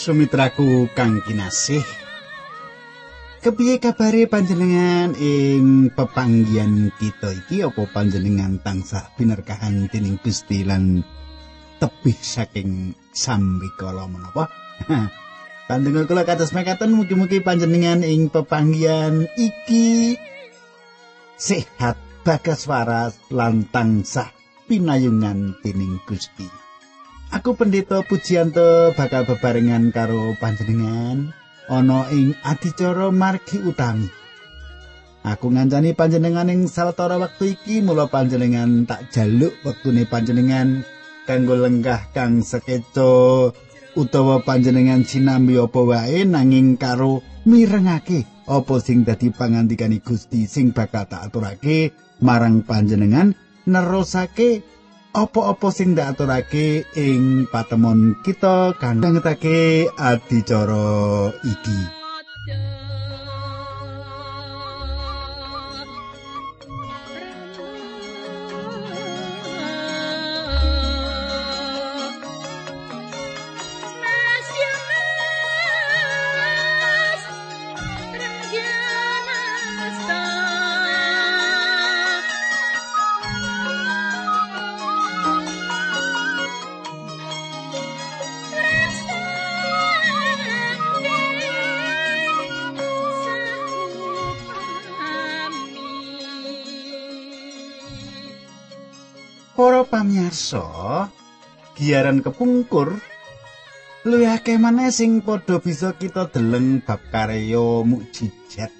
Sumitraku kang kinasih. Kepiye kabare panjenengan ing pepanggian kita iki apa panjenengan tansah binerkahan dening Gusti lan tebih saking sambikala menapa? Panjenengan kula kados mekaten mugi-mugi panjenengan ing pepanggian iki sehat bagas waras lan tansah pinayungan dening Gusti. Aku pendeta Pujianto bakal bebarengan karo panjenengan ana ing adicara margi utami. Aku ngancani panjenengan ing sawetara wektu iki mula panjenengan tak jaluk wektune panjenengan kanggo lenggah kang sekeco utawa panjenengan sinambi apa wae nanging karo mirengake apa sing dadi pangandikane Gusti sing bakal tak aturake marang panjenengan nerusake apa-apa sing ndaturake ing patemon kita kang ngetake adicara iki. Pamirsa, giaran kepungkur luwih akeh maneh sing padha bisa kita deleng bab karya mukjizat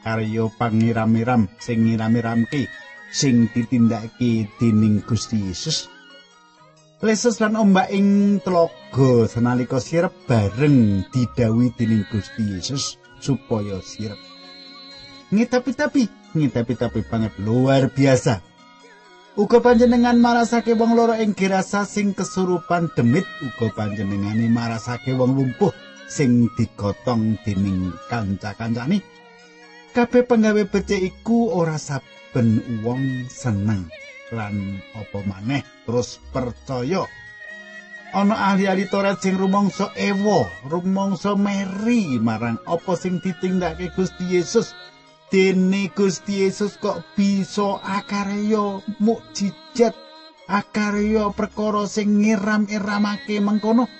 karya pangiram-iram sing ngiram-iramke sing ditindakake dening Gusti Yesus. Lesus lan ombak ing telaga senalika sirep bareng didawi dening Gusti Yesus supaya sirep. Ngitapi-tapi, ngitapi-tapi banget luar biasa. Uga panjenengan marasake wong loro ing girasa sing kesurupan demit, uga panjenengane marasake wong lumpuh sing digotong dening kanca-kancane. Kabeh penggawe becik iku ora saben wong seneng lan apa maneh terus percaya. Ana ahli-ahli Taurat sing rumangsa ewa, rumangsa meri marang apa sing ditindakake Gusti Yesus dene Gusti Yesus kok bisa akarya mukjizat akarya perkara sing ngiram-iramake mengkono?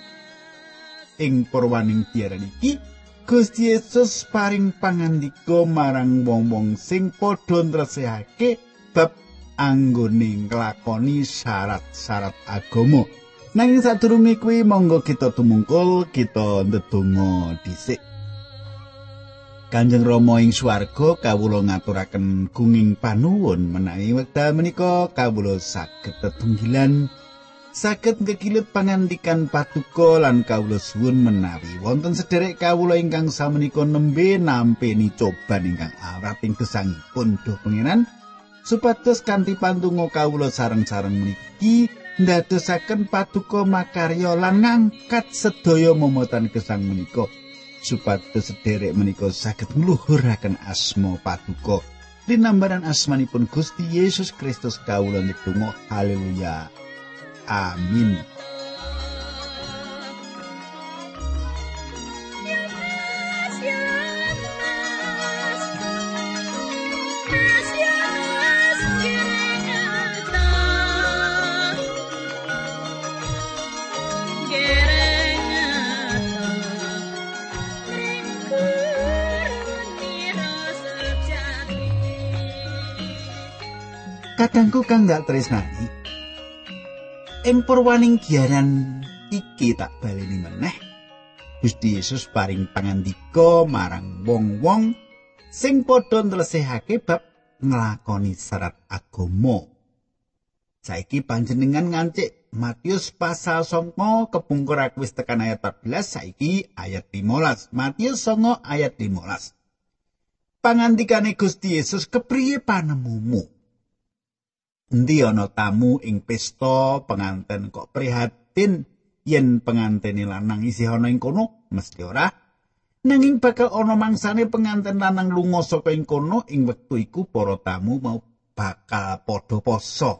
Ing purwaning diaran iki Gusti Yesus paring pangandika marang wong-wong sing padha nresehake bab anggone nglakoni syarat-syarat agama. Nanging sadurunge kuwi monggo kita tumungkul kita ndedonga dhisik Kanjeng Rama ing swarga kawula ngaturaken gunging panuwun menawi wekdal menika kawula saged tetunggilan saged ngekilut pangandikan patuko lan kawula suwun menawi wonten sederek kawula ingkang samenika nembe nampi coban ingkang awrat ing gesangipun. Do pangeran supados kanthi pantungo kawula sareng-sareng mriki ndadosaken patuko makarya lan ngangkat sedaya momotan gesang menika supados sederek menika saged ngluhuraken asma paduka. Linambaran asmanipun Gusti Yesus Kristus kawula ndedonga haleluya. Amin kadangku kang gak tresnani ing purwaning giaran iki tak baleni meneh. Gusti Yesus paring pangandika marang wong-wong sing padha nlesehake bab nglakoni syarat agama. Saiki panjenengan ngancik Matius pasal songo kepungkur wis tekan ayat 14 saiki ayat 15 Matius songo ayat 15 Pangandikane Gusti Yesus kepriye panemumu endi ana tamu ing pesta penganten kok prihatin? Yen pengantene lanang isih ana ing kono mesti ora. Nanging bakal ana mangsane penganten lanang lunga saka ing kono ing wektu iku para tamu mau bakal padha poso.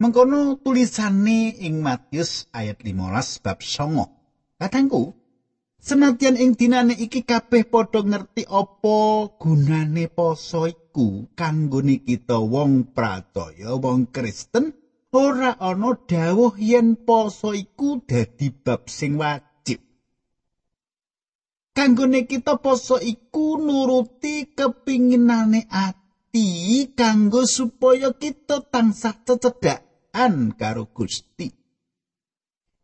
Mengkono tulisane ing Matius ayat 15 bab 9 Kadangku, senadyan ing dinane iki kabeh padha ngerti apa gunane poso iku kanggone kita wong pracaya, wong Kristen, ora ana dawuh yen poso iku dadi bab sing wajib. Kanggone kita poso iku nuruti kepinginane ati kanggo supaya kita tansah cecedakan karo Gusti.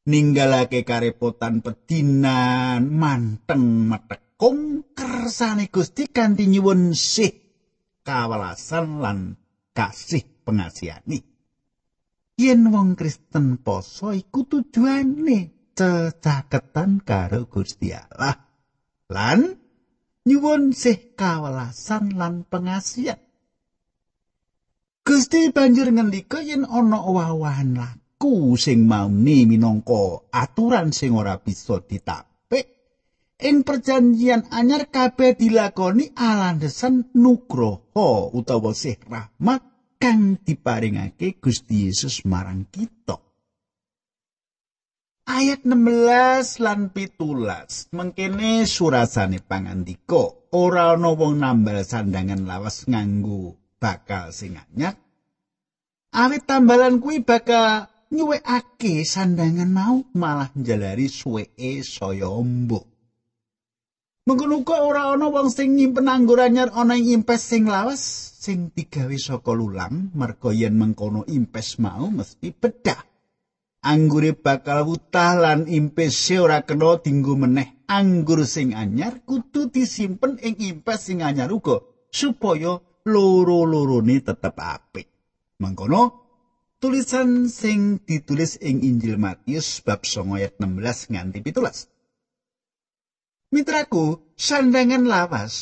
Ninggalake karepotan pedinan manteng metekung kersane Gusti kanthi nyuwun sih kawelasan lan kasih pengasihani yen wong Kristen poso iku tujuane cecaketan karo Gusti Allah. Lan nyuwun sih kawelasan lan pengasihan Gusti banjur ngendika yen ana wawahan iku sing mauni minangka aturan sing ora bisa ditapik. Ing perjanjian anyar kabeh dilakoni alandesan nugroho utawa sih rahmat kang diparingake Gusti Yesus marang kita. Ayat 16 lan pitulas. Mengkene surasane pangandika ora ana wong nambal sandangan lawas nganggo bakal sing anyar. Awit tambalan kuwi bakal nyuwekake sandangan mau malah njalari suweke saya ombo. Mengkono uga ora ana wong sing nyimpen anggur anyar ana ing impes sing lawas sing digawe saka lulang merga yen mengkono impes mau mesti bedah. Anggure bakal wutah lan impes ora kena dinggo meneh. Anggur sing anyar kudu disimpen ing impes sing anyar uga supaya loro-lorone tetep apik. Mengkono tulisan sing ditulis ing Injil Matius bab 9 ayat 16 nganti 17. Mitraku, sandangan lawas,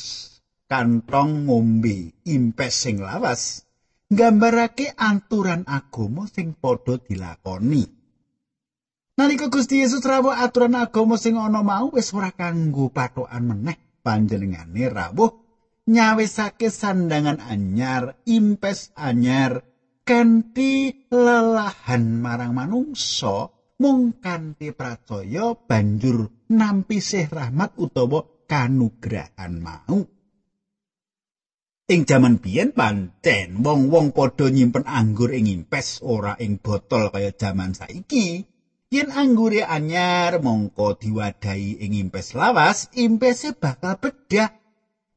kantong ngombe, impes sing lawas, nggambarake aturan agama sing padha dilakoni. Nalika Gusti Yesus rawuh aturan agama sing ana mau wis ora kanggo patokan meneh panjenengane rawuh nyawisake sandangan anyar, impes anyar, kanthi lelahan marang manungsa mung kanthi pracaya banjur nampi sih rahmat utawa kanugrahan mau. Ing jaman biyen pancen wong-wong padha nyimpen anggur ing impes ora ing botol kaya jaman saiki yen anggure anyar mongko diwadahi ing impes lawas impese bakal bedah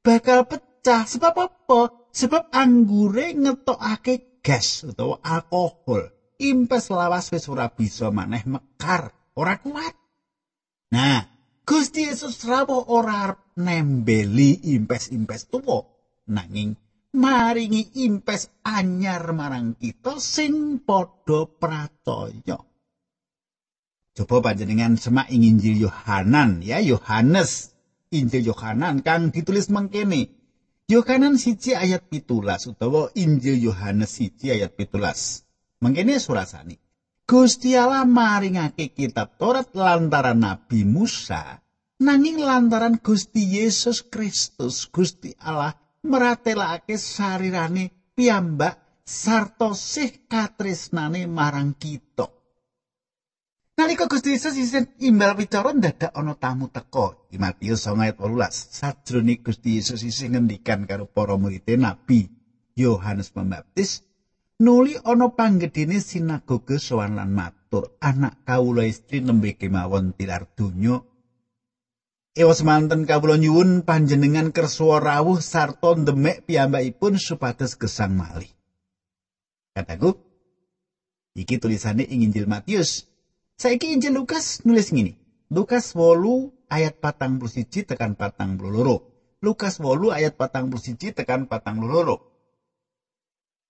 bakal pecah. Sebab apa? Sebab anggure ngetokake gas utawa alkohol. Impes lawas wis ora bisa maneh mekar ora kuat. Nah Gusti Yesus rawuh ora nembeli impes-impes tuwa. Nanging maringi impes anyar marang kita sing padha pracaya. Coba panjenengan semak Injil Yohanan ya Yohanes. Injil Yohanan kang ditulis mengkene Yohanan siji ayat pitulas utawa Injil Yohanes siji ayat pitulas. Mengkene surasani. Gusti Allah maringake kitab Taurat lantaran Nabi Musa, nanging lantaran Gusti Yesus Kristus, Gusti Allah meratelake sarirane piyambak sarta sih katresnane marang kita. Nalika Gusti Yesus isih imbal wicara dadak ana tamu teka. Di Matius 9 ayat 18. Sajroning Gusti Yesus isih ngendikan karo para murid Nabi Yohanes Pembaptis, nuli ana panggedene sinagoge sowan lan matur, anak kawula istri nembe kemawon tilar donya. Ewa semanten kawula nyuwun panjenengan kersa rawuh sarta ndemek piyambakipun supados gesang malih. Kataku, iki tulisane ing Injil Matius Saiki Injil Lukas nulis ngene. Lukas 8 ayat 41 tekan 42. Lukas 8 ayat 41 tekan 42.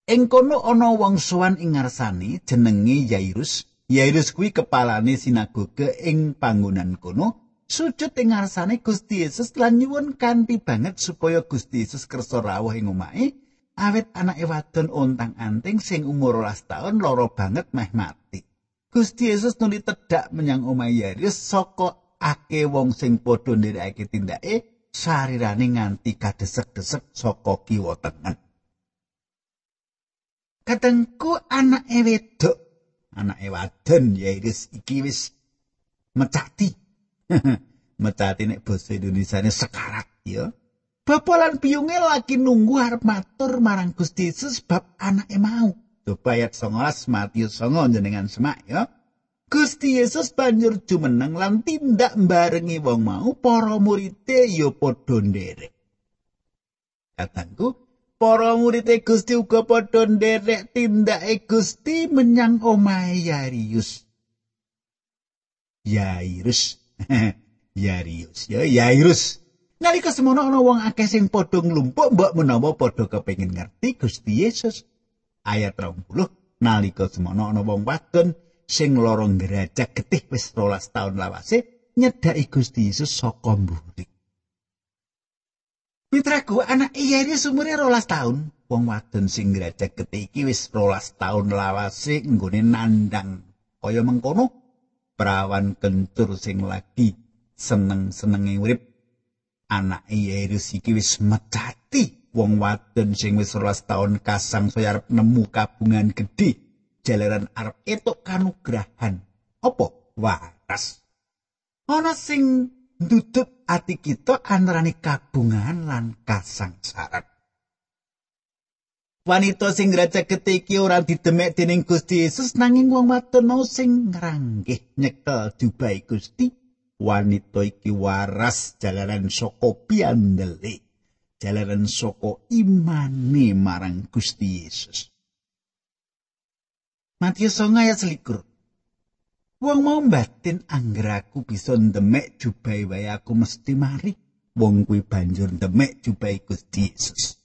Ing kono ana wong sowan ing ngarsane jenenge Yairus. Yairus kuwi kepalane sinagoge ing panggonan kono. Sujud ing ngarsane Gusti Yesus lan nyuwun kanthi banget supaya Gusti Yesus kersa rawuh ing omahe. Awit anake wadon ontang-anting sing umur 12 taun lara banget meh mati. Gusti Yesus nuli tedhak menyang omahe Yairus saka ake wong sing padha nderekake tindake sarirane nganti kadesek-desek saka kiwa tengen. Katengku anake wedok, anake wadon Yairus iki wis mecati Mecati nek basa Indonesiane sekarat ya. Bapak lan biyunge lagi nunggu arep matur marang Gusti Yesus bab anake mau. Coba ayat 19 Matius 9 jenengan semak ya. Gusti Yesus banjur jumeneng lan tindak barengi wong mau para murite ya padha nderek. Katangku, para murite Gusti uga padha nderek tindake Gusti menyang omahe Yarius. Yairus. Yarius ya Yairus. Nalika semono ana wong akeh sing padha nglumpuk mbok menawa padha kepengin ngerti Gusti Yesus. Ayat 20 nalika semono ana wong wadon sing lara ngerajak getih wis 12 taun lawase nyedhaki Gusti Yesus saka mburi. Mitraku anak iya umure rolas tahun. Wong wadon sing ngerajak getih iki wis rolas tahun lawase nggone nandang. Kaya mengkono perawan kencur sing lagi seneng-senenge urip anak Yairus iki wis mecati wong wadon sing wis 12 taun kasang saya arep nemu kabungan gedhe jalaran arep etuk kanugrahan. Apa? Waras. Ana sing ndudut ati kita antarane kabungan lan kasangsaran Wanita sing ngraja ketiki ora didemek dening Gusti Yesus nanging wong wadon mau sing ngranggih nyekel jubai Gusti. Wanita iki waras jalaran saka piandele jalaran saka imane marang Gusti Yesus. Matius 9 ayat selikur. Wong mau batin angger aku bisa ndemek jubai wae aku mesti mari. Wong kuwi banjur ndemek jubai Gusti Yesus.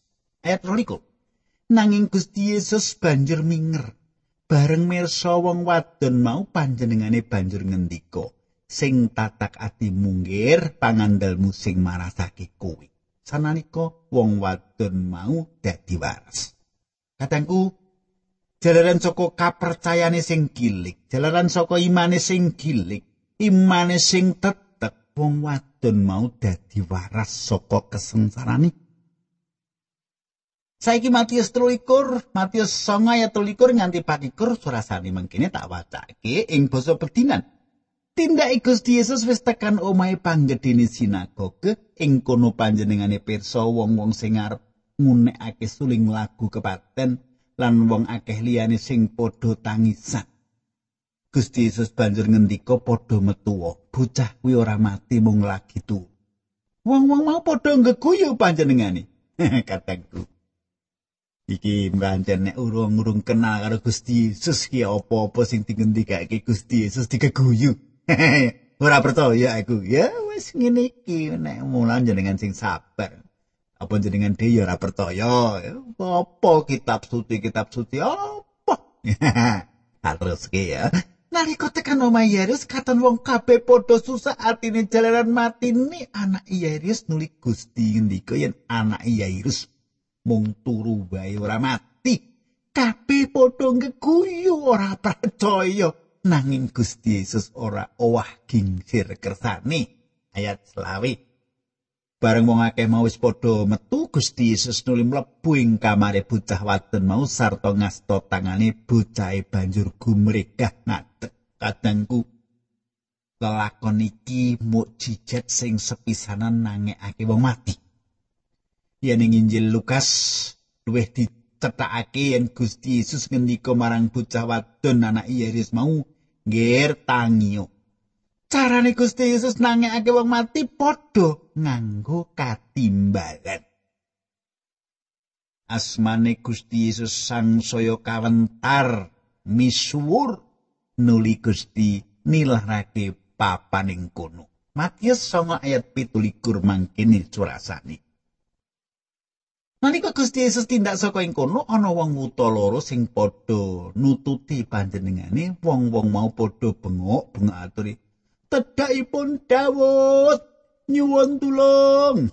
Ayat 12 Nanging Gusti Yesus banjur minger. Bareng mirsa wong wadon mau panjenengane banjur ngendika sing tatak ati munggir pangandalmu sing marasake kowe. Sananika wong wadon mau dadi waras. Katengku jalaran saka kapercayane sing gilik, jalaran saka imane sing gilik, imane sing tetep wong wadon mau dadi waras saka kesengsarane. Saiki Matius 13, Matius 9 ayat 13 nganti 24 surasane mangkene tak wacake ing basa pedinan. Tindake Gusti Yesus wis tekan omahe panggedhene sinagoge ing kono panjenengane pirsa wong-wong sing arep ngunekake suling lagu kepaten lan wong akeh liyane sing padha tangisan. Gusti Yesus banjur ngendika padha metuwa, bocah kuwi ora mati mung lagi tu. Wong-wong mau padha ngeguyu panjenengane. Katengku. Iki mbancen nek urung-urung kenal karo Gusti Yesus ki apa-apa sing dingendikake Gusti Yesus dikeguyu. ora percaya aku ya wis ngene iki nek mulan jenengan sing sabar. Apa jenengan dhewe ora percaya? Apa kitab suci kitab suci apa? Terus ki ya. Nalika tekan omah Yesus katon wong kabeh padha susah atine jalaran mati ni anak Yesus nuli Gusti ngendika yen anak Yesus mung turu wae ora mati. Kabeh padha ngeguyu ora percaya nanging Gusti Yesus ora owah gingsir kersane. Ayat selawi bareng wong akeh mau wis padha metu Gusti Yesus nuli mlebu ing kamare bocah wadon mau sarta ngasta tangane bocahe banjur gumregah ngadeg. Kadangku lelakon iki mukjizat sing sepisanan nangekake wong mati. Yen ing Injil Lukas luwih dicetakake yen Gusti Yesus ngendika marang bocah wadon anak Yesus mau ngger tangio. Carane Gusti Yesus nangekake wong mati padha nganggo katimbalan. Asmane Gusti Yesus sang saya kawentar misuwur nuli Gusti nilarake papaning kono. Matius 9 ayat 17 mangkene curasane. Nalika Gusti Yesus tindak saka ing kono ana wong wuta loro sing padha nututi panjenengane, wong-wong mau padha bengok, bengok aturi. Tedhakipun Dawud, nyuwun tulung.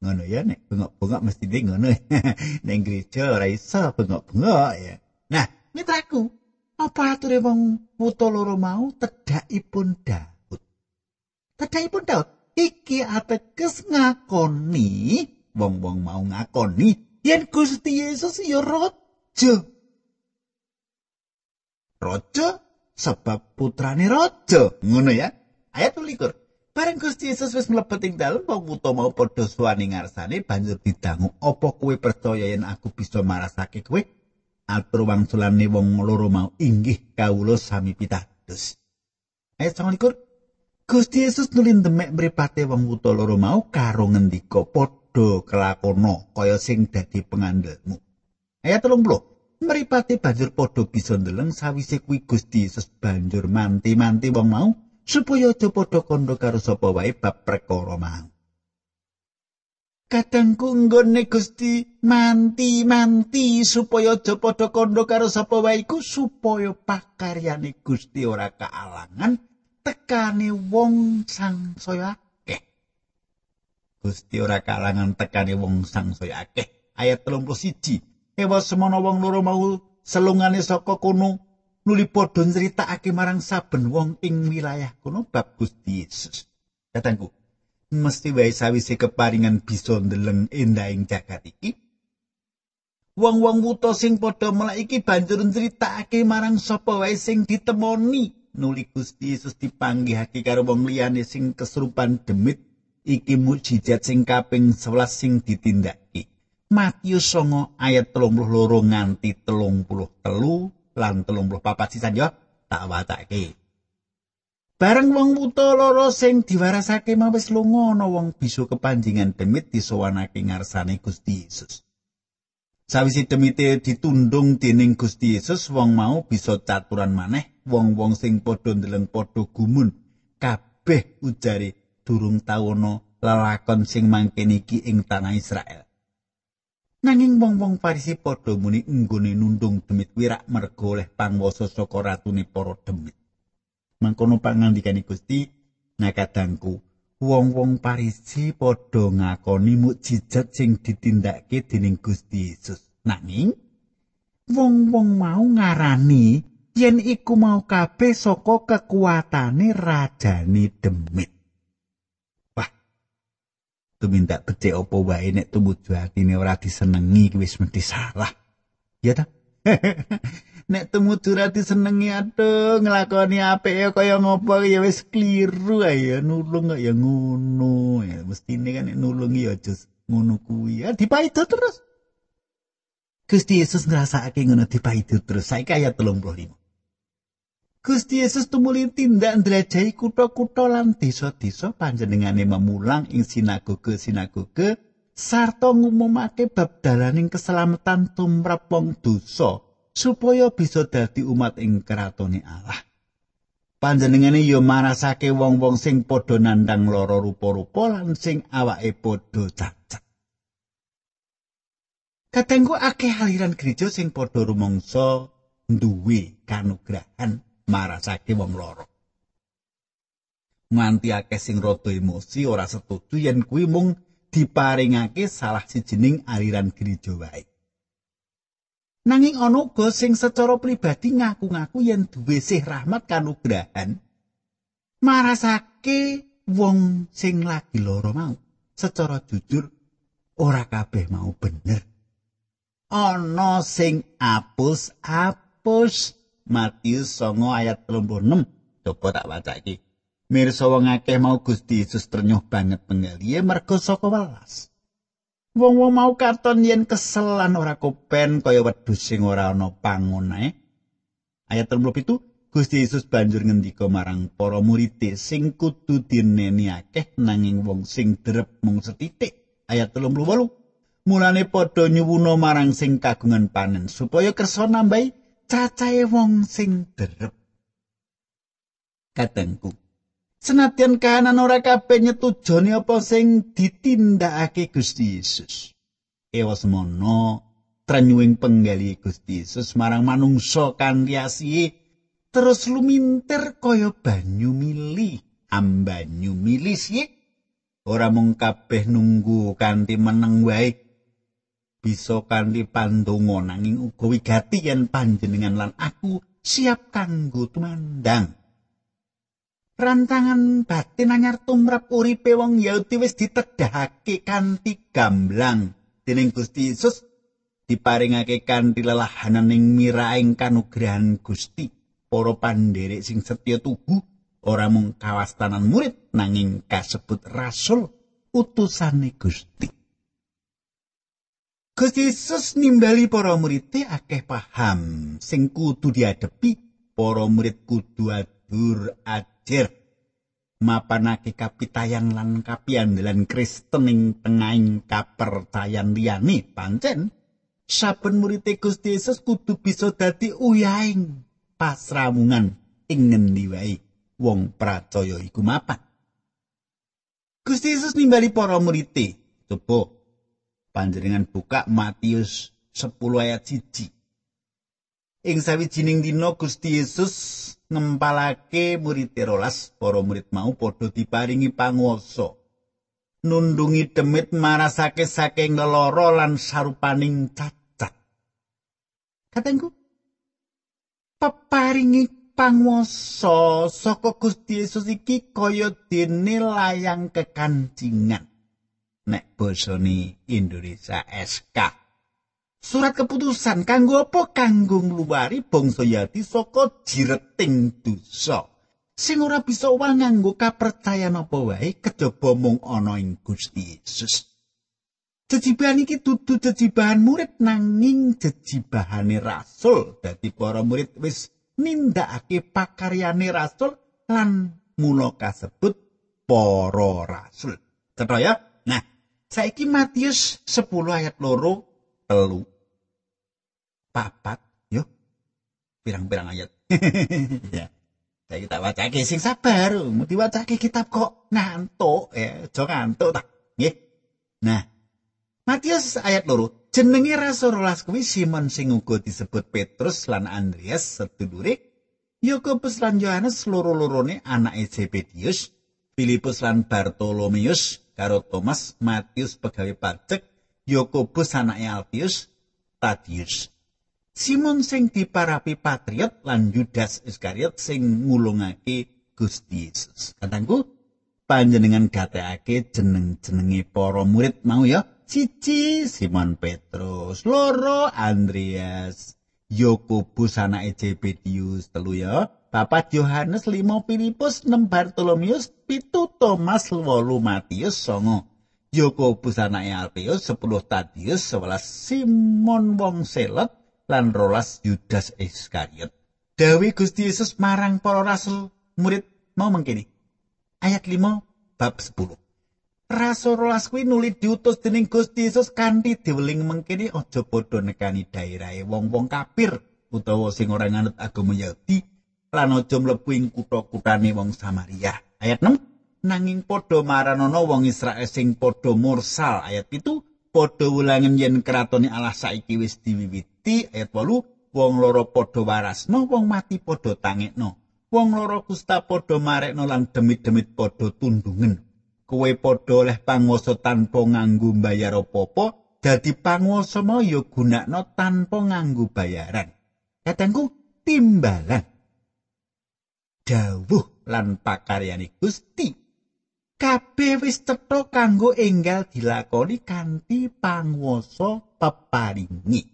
Ngono ya nek bengok-bengok mesti ding ngono. Ning gereja ora iso bengok-bengok ya. Nah, mitraku, apa ature wong wuta loro mau tedhakipun Daud? Tedhakipun Daud iki ateges ngakoni wong-wong mau ngakoni yen Gusti Yesus ya raja. Raja sebab putrane raja. Ngono ya. Ayat 21. Bareng Gusti Yesus wis mlebet ing dalem wong buta mau padha suwani ngarsane banjur didangu, "Apa kowe percaya yen aku bisa marasake kowe?" Atur wangsulane wong loro mau, "Inggih, kawula sami pitados." Ayat 29 Gusti Yesus nulin demek mripate wong buta loro mau karo ngendika, "Padha kelakono kaya sing dadi pengandelmu." Ayat 30 Mripate banjur padha bisa ndeleng sawise kuwi Gusti Yesus banjur manti-manti wong mau supaya aja padha kandha karo sapa wae bab perkara mau. Kadangku nggone Gusti manti-manti supaya aja padha kandha karo sapa wae iku supaya pakaryane Gusti ora kaalangan tekane wong sang saya akeh. Gusti ora kaalangan tekane wong sang saya akeh. Ayat 31. Ewa semono wong loro mau selungane saka kono nuli padha nyritakake marang saben wong ing wilayah kono bab Gusti Yesus. Katangku, mesti wae sawise keparingan bisa ndeleng endahing jagat iki. Wong-wong wuta sing padha melek iki banjur nyritakake marang sapa wae sing ditemoni. Nuli Gusti Yesus dipanggihake karo wong liyane sing kesurupan demit iki mujizat sing kaping 11 sing ditindakake. Matius 9 ayat 32 nganti 33 lan telung puluh papat sisan yo tak watake. Bareng wong wuta loro sing diwarasake mau wis lunga ana wong bisu kepanjingan demit disowanake ngarsane Gusti Yesus. Sawise demite ditundung dening Gusti Yesus, wong mau bisa caturan maneh, wong-wong sing padha ndeleng padha gumun. Kabeh ujare durung tawono lelakon sing mangken iki ing tanah Israel. Nanging wong-wong Farisi padha muni nggone nundung demit wirak mergo oleh pangwasa saka ratune para demit. Mangkono pangandikane Gusti, nakadangku, wong-wong Farisi padha ngakoni mukjizat sing ditindakake dening Gusti Yesus. Nanging wong-wong mau ngarani yen iku mau kabeh saka kekuatane rajane demit. Tumindak becik apa wae nek tumuju atine ora disenengi wis mesti salah. Ya ta? nek tumuju ora disenengi aduh nglakoni apik kaya ngopo ya wis kliru ae nulung ya ngono ya mestine kan nek nulung ya aja ngono kuwi ya dipaido terus. Gusti Yesus ngrasakake ngono dipaido terus saiki ayat 35. Gusti Yesus tumuli tindak ndrajai kutha-kutha lan desa-desa panjenengane memulang ing sinagoge-sinagoge sarta ngumumake bab dalaning keselamatan tumrap wong dosa supaya bisa dadi umat ing kratone Allah. Panjenengane ya marasake wong-wong sing padha nandang lara rupa-rupa lan sing awake padha cacat. Katenggo akeh aliran gereja sing padha rumangsa duwe kanugrahan marasake wong loro. Nganti akeh sing rada emosi ora setuju yen kuwi mung diparingake salah sijining aliran gereja wae. Nanging ana uga sing secara pribadi ngaku-ngaku yen duwe sih rahmat kanugrahan marasake wong sing lagi loro mau secara jujur ora kabeh mau bener. Ana sing apus-apus Matius 9 ayat 36. Coba tak baca iki. Mirsa wong akeh mau Gusti Yesus ternyuh banget pengelie mergo saka welas. Wong-wong mau katon yen kesel lan ora kopen kaya wedhus sing ora ana pangone. Ayat 37 Gusti Yesus banjur ngendika marang para murid sing kudu dineni akeh nanging wong sing drep mung setitik. Ayat 38 Mulane padha nyuwuna marang sing kagungan panen supaya kersa nambahi cacahe wong sing derep katengku. Senadyan kahanan ora kabeh nyetujoni apa sing ditindakake Gusti Yesus. Ewa semono trenyuing penggali Gusti Yesus marang manungsa kanthi asih terus lumintir kaya banyu mili ambanyu mili sih ora mung kabeh nunggu kanthi meneng wae bisa kanthi pandonga nanging uga wigati yen panjenengan lan aku siap kanggo tumandang. Rantangan batin anyar tumrap uripe wong Yahudi wis ditedhahake kanthi gamblang dening Gusti Yesus diparingake kanthi lelahanan ing miraing kanugrahan Gusti para pandherek sing setya tubuh ora mung kawastanan murid nanging kasebut rasul utusane Gusti. Gusti Yesus nimbali para murid akeh paham sing kudu diadepi para murid kudu adur ajar. Mapanake kapitayan lan kapiandelan Kristen ing tengahing kapercayan liyane pancen saben murid Gusti Yesus kudu bisa dadi uyahing pasramungan ing ngendi wae wong percaya iku mapan. Gusti Yesus nimbali para murid coba panjenengan buka Matius 10 ayat 1 Ing sawijining dina Gusti Yesus ngempalake murid rolas, para murid mau padha diparingi panguwasa. Nundungi demit marasake saking leloro lan sarupaning cacat. Katengku peparingi panguwasa saka Gusti Yesus iki kaya dene layang kekancingan. Nek basane Indonesia SK. Surat keputusan kanggo apa kanggo ngluwari bangsa Yati saka jireting dosa. Sing ora bisa wae nganggo kapercayan apa wae kejaba mung ana ing Gusti Yesus. Jejibahan iki dudu jejibahan murid nanging jejibahane rasul. Dadi para murid wis nindakake pakaryane rasul lan mula kasebut para rasul. Cetha ya? Saiki Matius 10 ayat loro telu. Papat yo. Pirang-pirang ayat. Ya. Saya kita baca sing sabar. Mau diwaca kitab kok ngantuk ya. Aja ngantuk tak. Nggih. Nah Matius ayat loro. Jenenge rasul rolas kuwi Simon sing uga disebut Petrus lan Andreas sedulure Yakobus lan Yohanes loro-lorone anake Zebedius Filipus lan Bartolomeus karo Thomas Matius pegawai pajak Yakobus anake Alfius, Tadius. Simon sing diparapi patriot lan Judas Iskariot sing ngulungake Gusti Yesus. Katangku panjenengan gatekake jeneng-jenenge para murid mau ya. Cici Simon Petrus, loro Andreas, Yakobus anake Zebedius, telu ya. Papat Yohanes, limo Filipus, nem Bartolomeus, pitu Thomas, wolu Matius, songo Yakobus anake Alpeus 10 Tadius 11 Simon wong Selot lan rolas Yudas Iskariot. Dawi Gusti Yesus marang para rasul murid mau mengkini. Ayat 5 bab 10. Rasul rolas kuwi nuli diutus dening Gusti Yesus kanthi diweling mengkini aja padha nekani daerahe wong-wong kafir utawa sing ora nganut agama Yahudi lan aja mlebu ing kutha-kuthane wong Samaria. Ayat 6 nanging padha maranana wong Israel sing padha mursal. Ayat itu padha wulangen yen kratone Allah saiki wis diwiwiti. Ayat 8 wong loro padha warasno wong mati padha tangekno. Wong loro kusta padha marekno lan demit-demit padha tundungen kowe padha oleh panguwasa tanpa nganggo bayar apa-apa dadi panguwasa mau ya gunakno tanpa nganggo bayaran. Katengku timbalan. Dawuh lan pakaryane Gusti. Kabeh wis cetha kanggo enggal dilakoni kanthi panguwasa peparingi.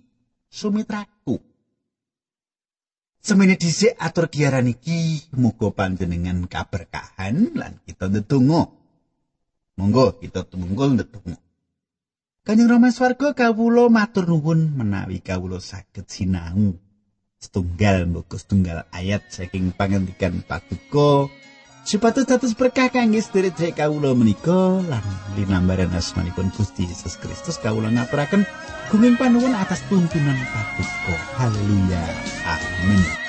Sumitraku. Semene dhisik atur giaran iki muga panjenengan kaberkahan lan kita ndedonga monggo kita tumungkul ndedonga Kanjeng Rama Swarga kawula matur nuwun menawi kawula saged sinau setunggal mboko setunggal ayat saking pangandikan Paduka Supados dados berkah kangge sedherek kawula menika lan linambaran asmanipun Gusti Yesus Kristus kawula ngaturaken gunging panuwun atas tuntunan paduka. Haleluya. Amin.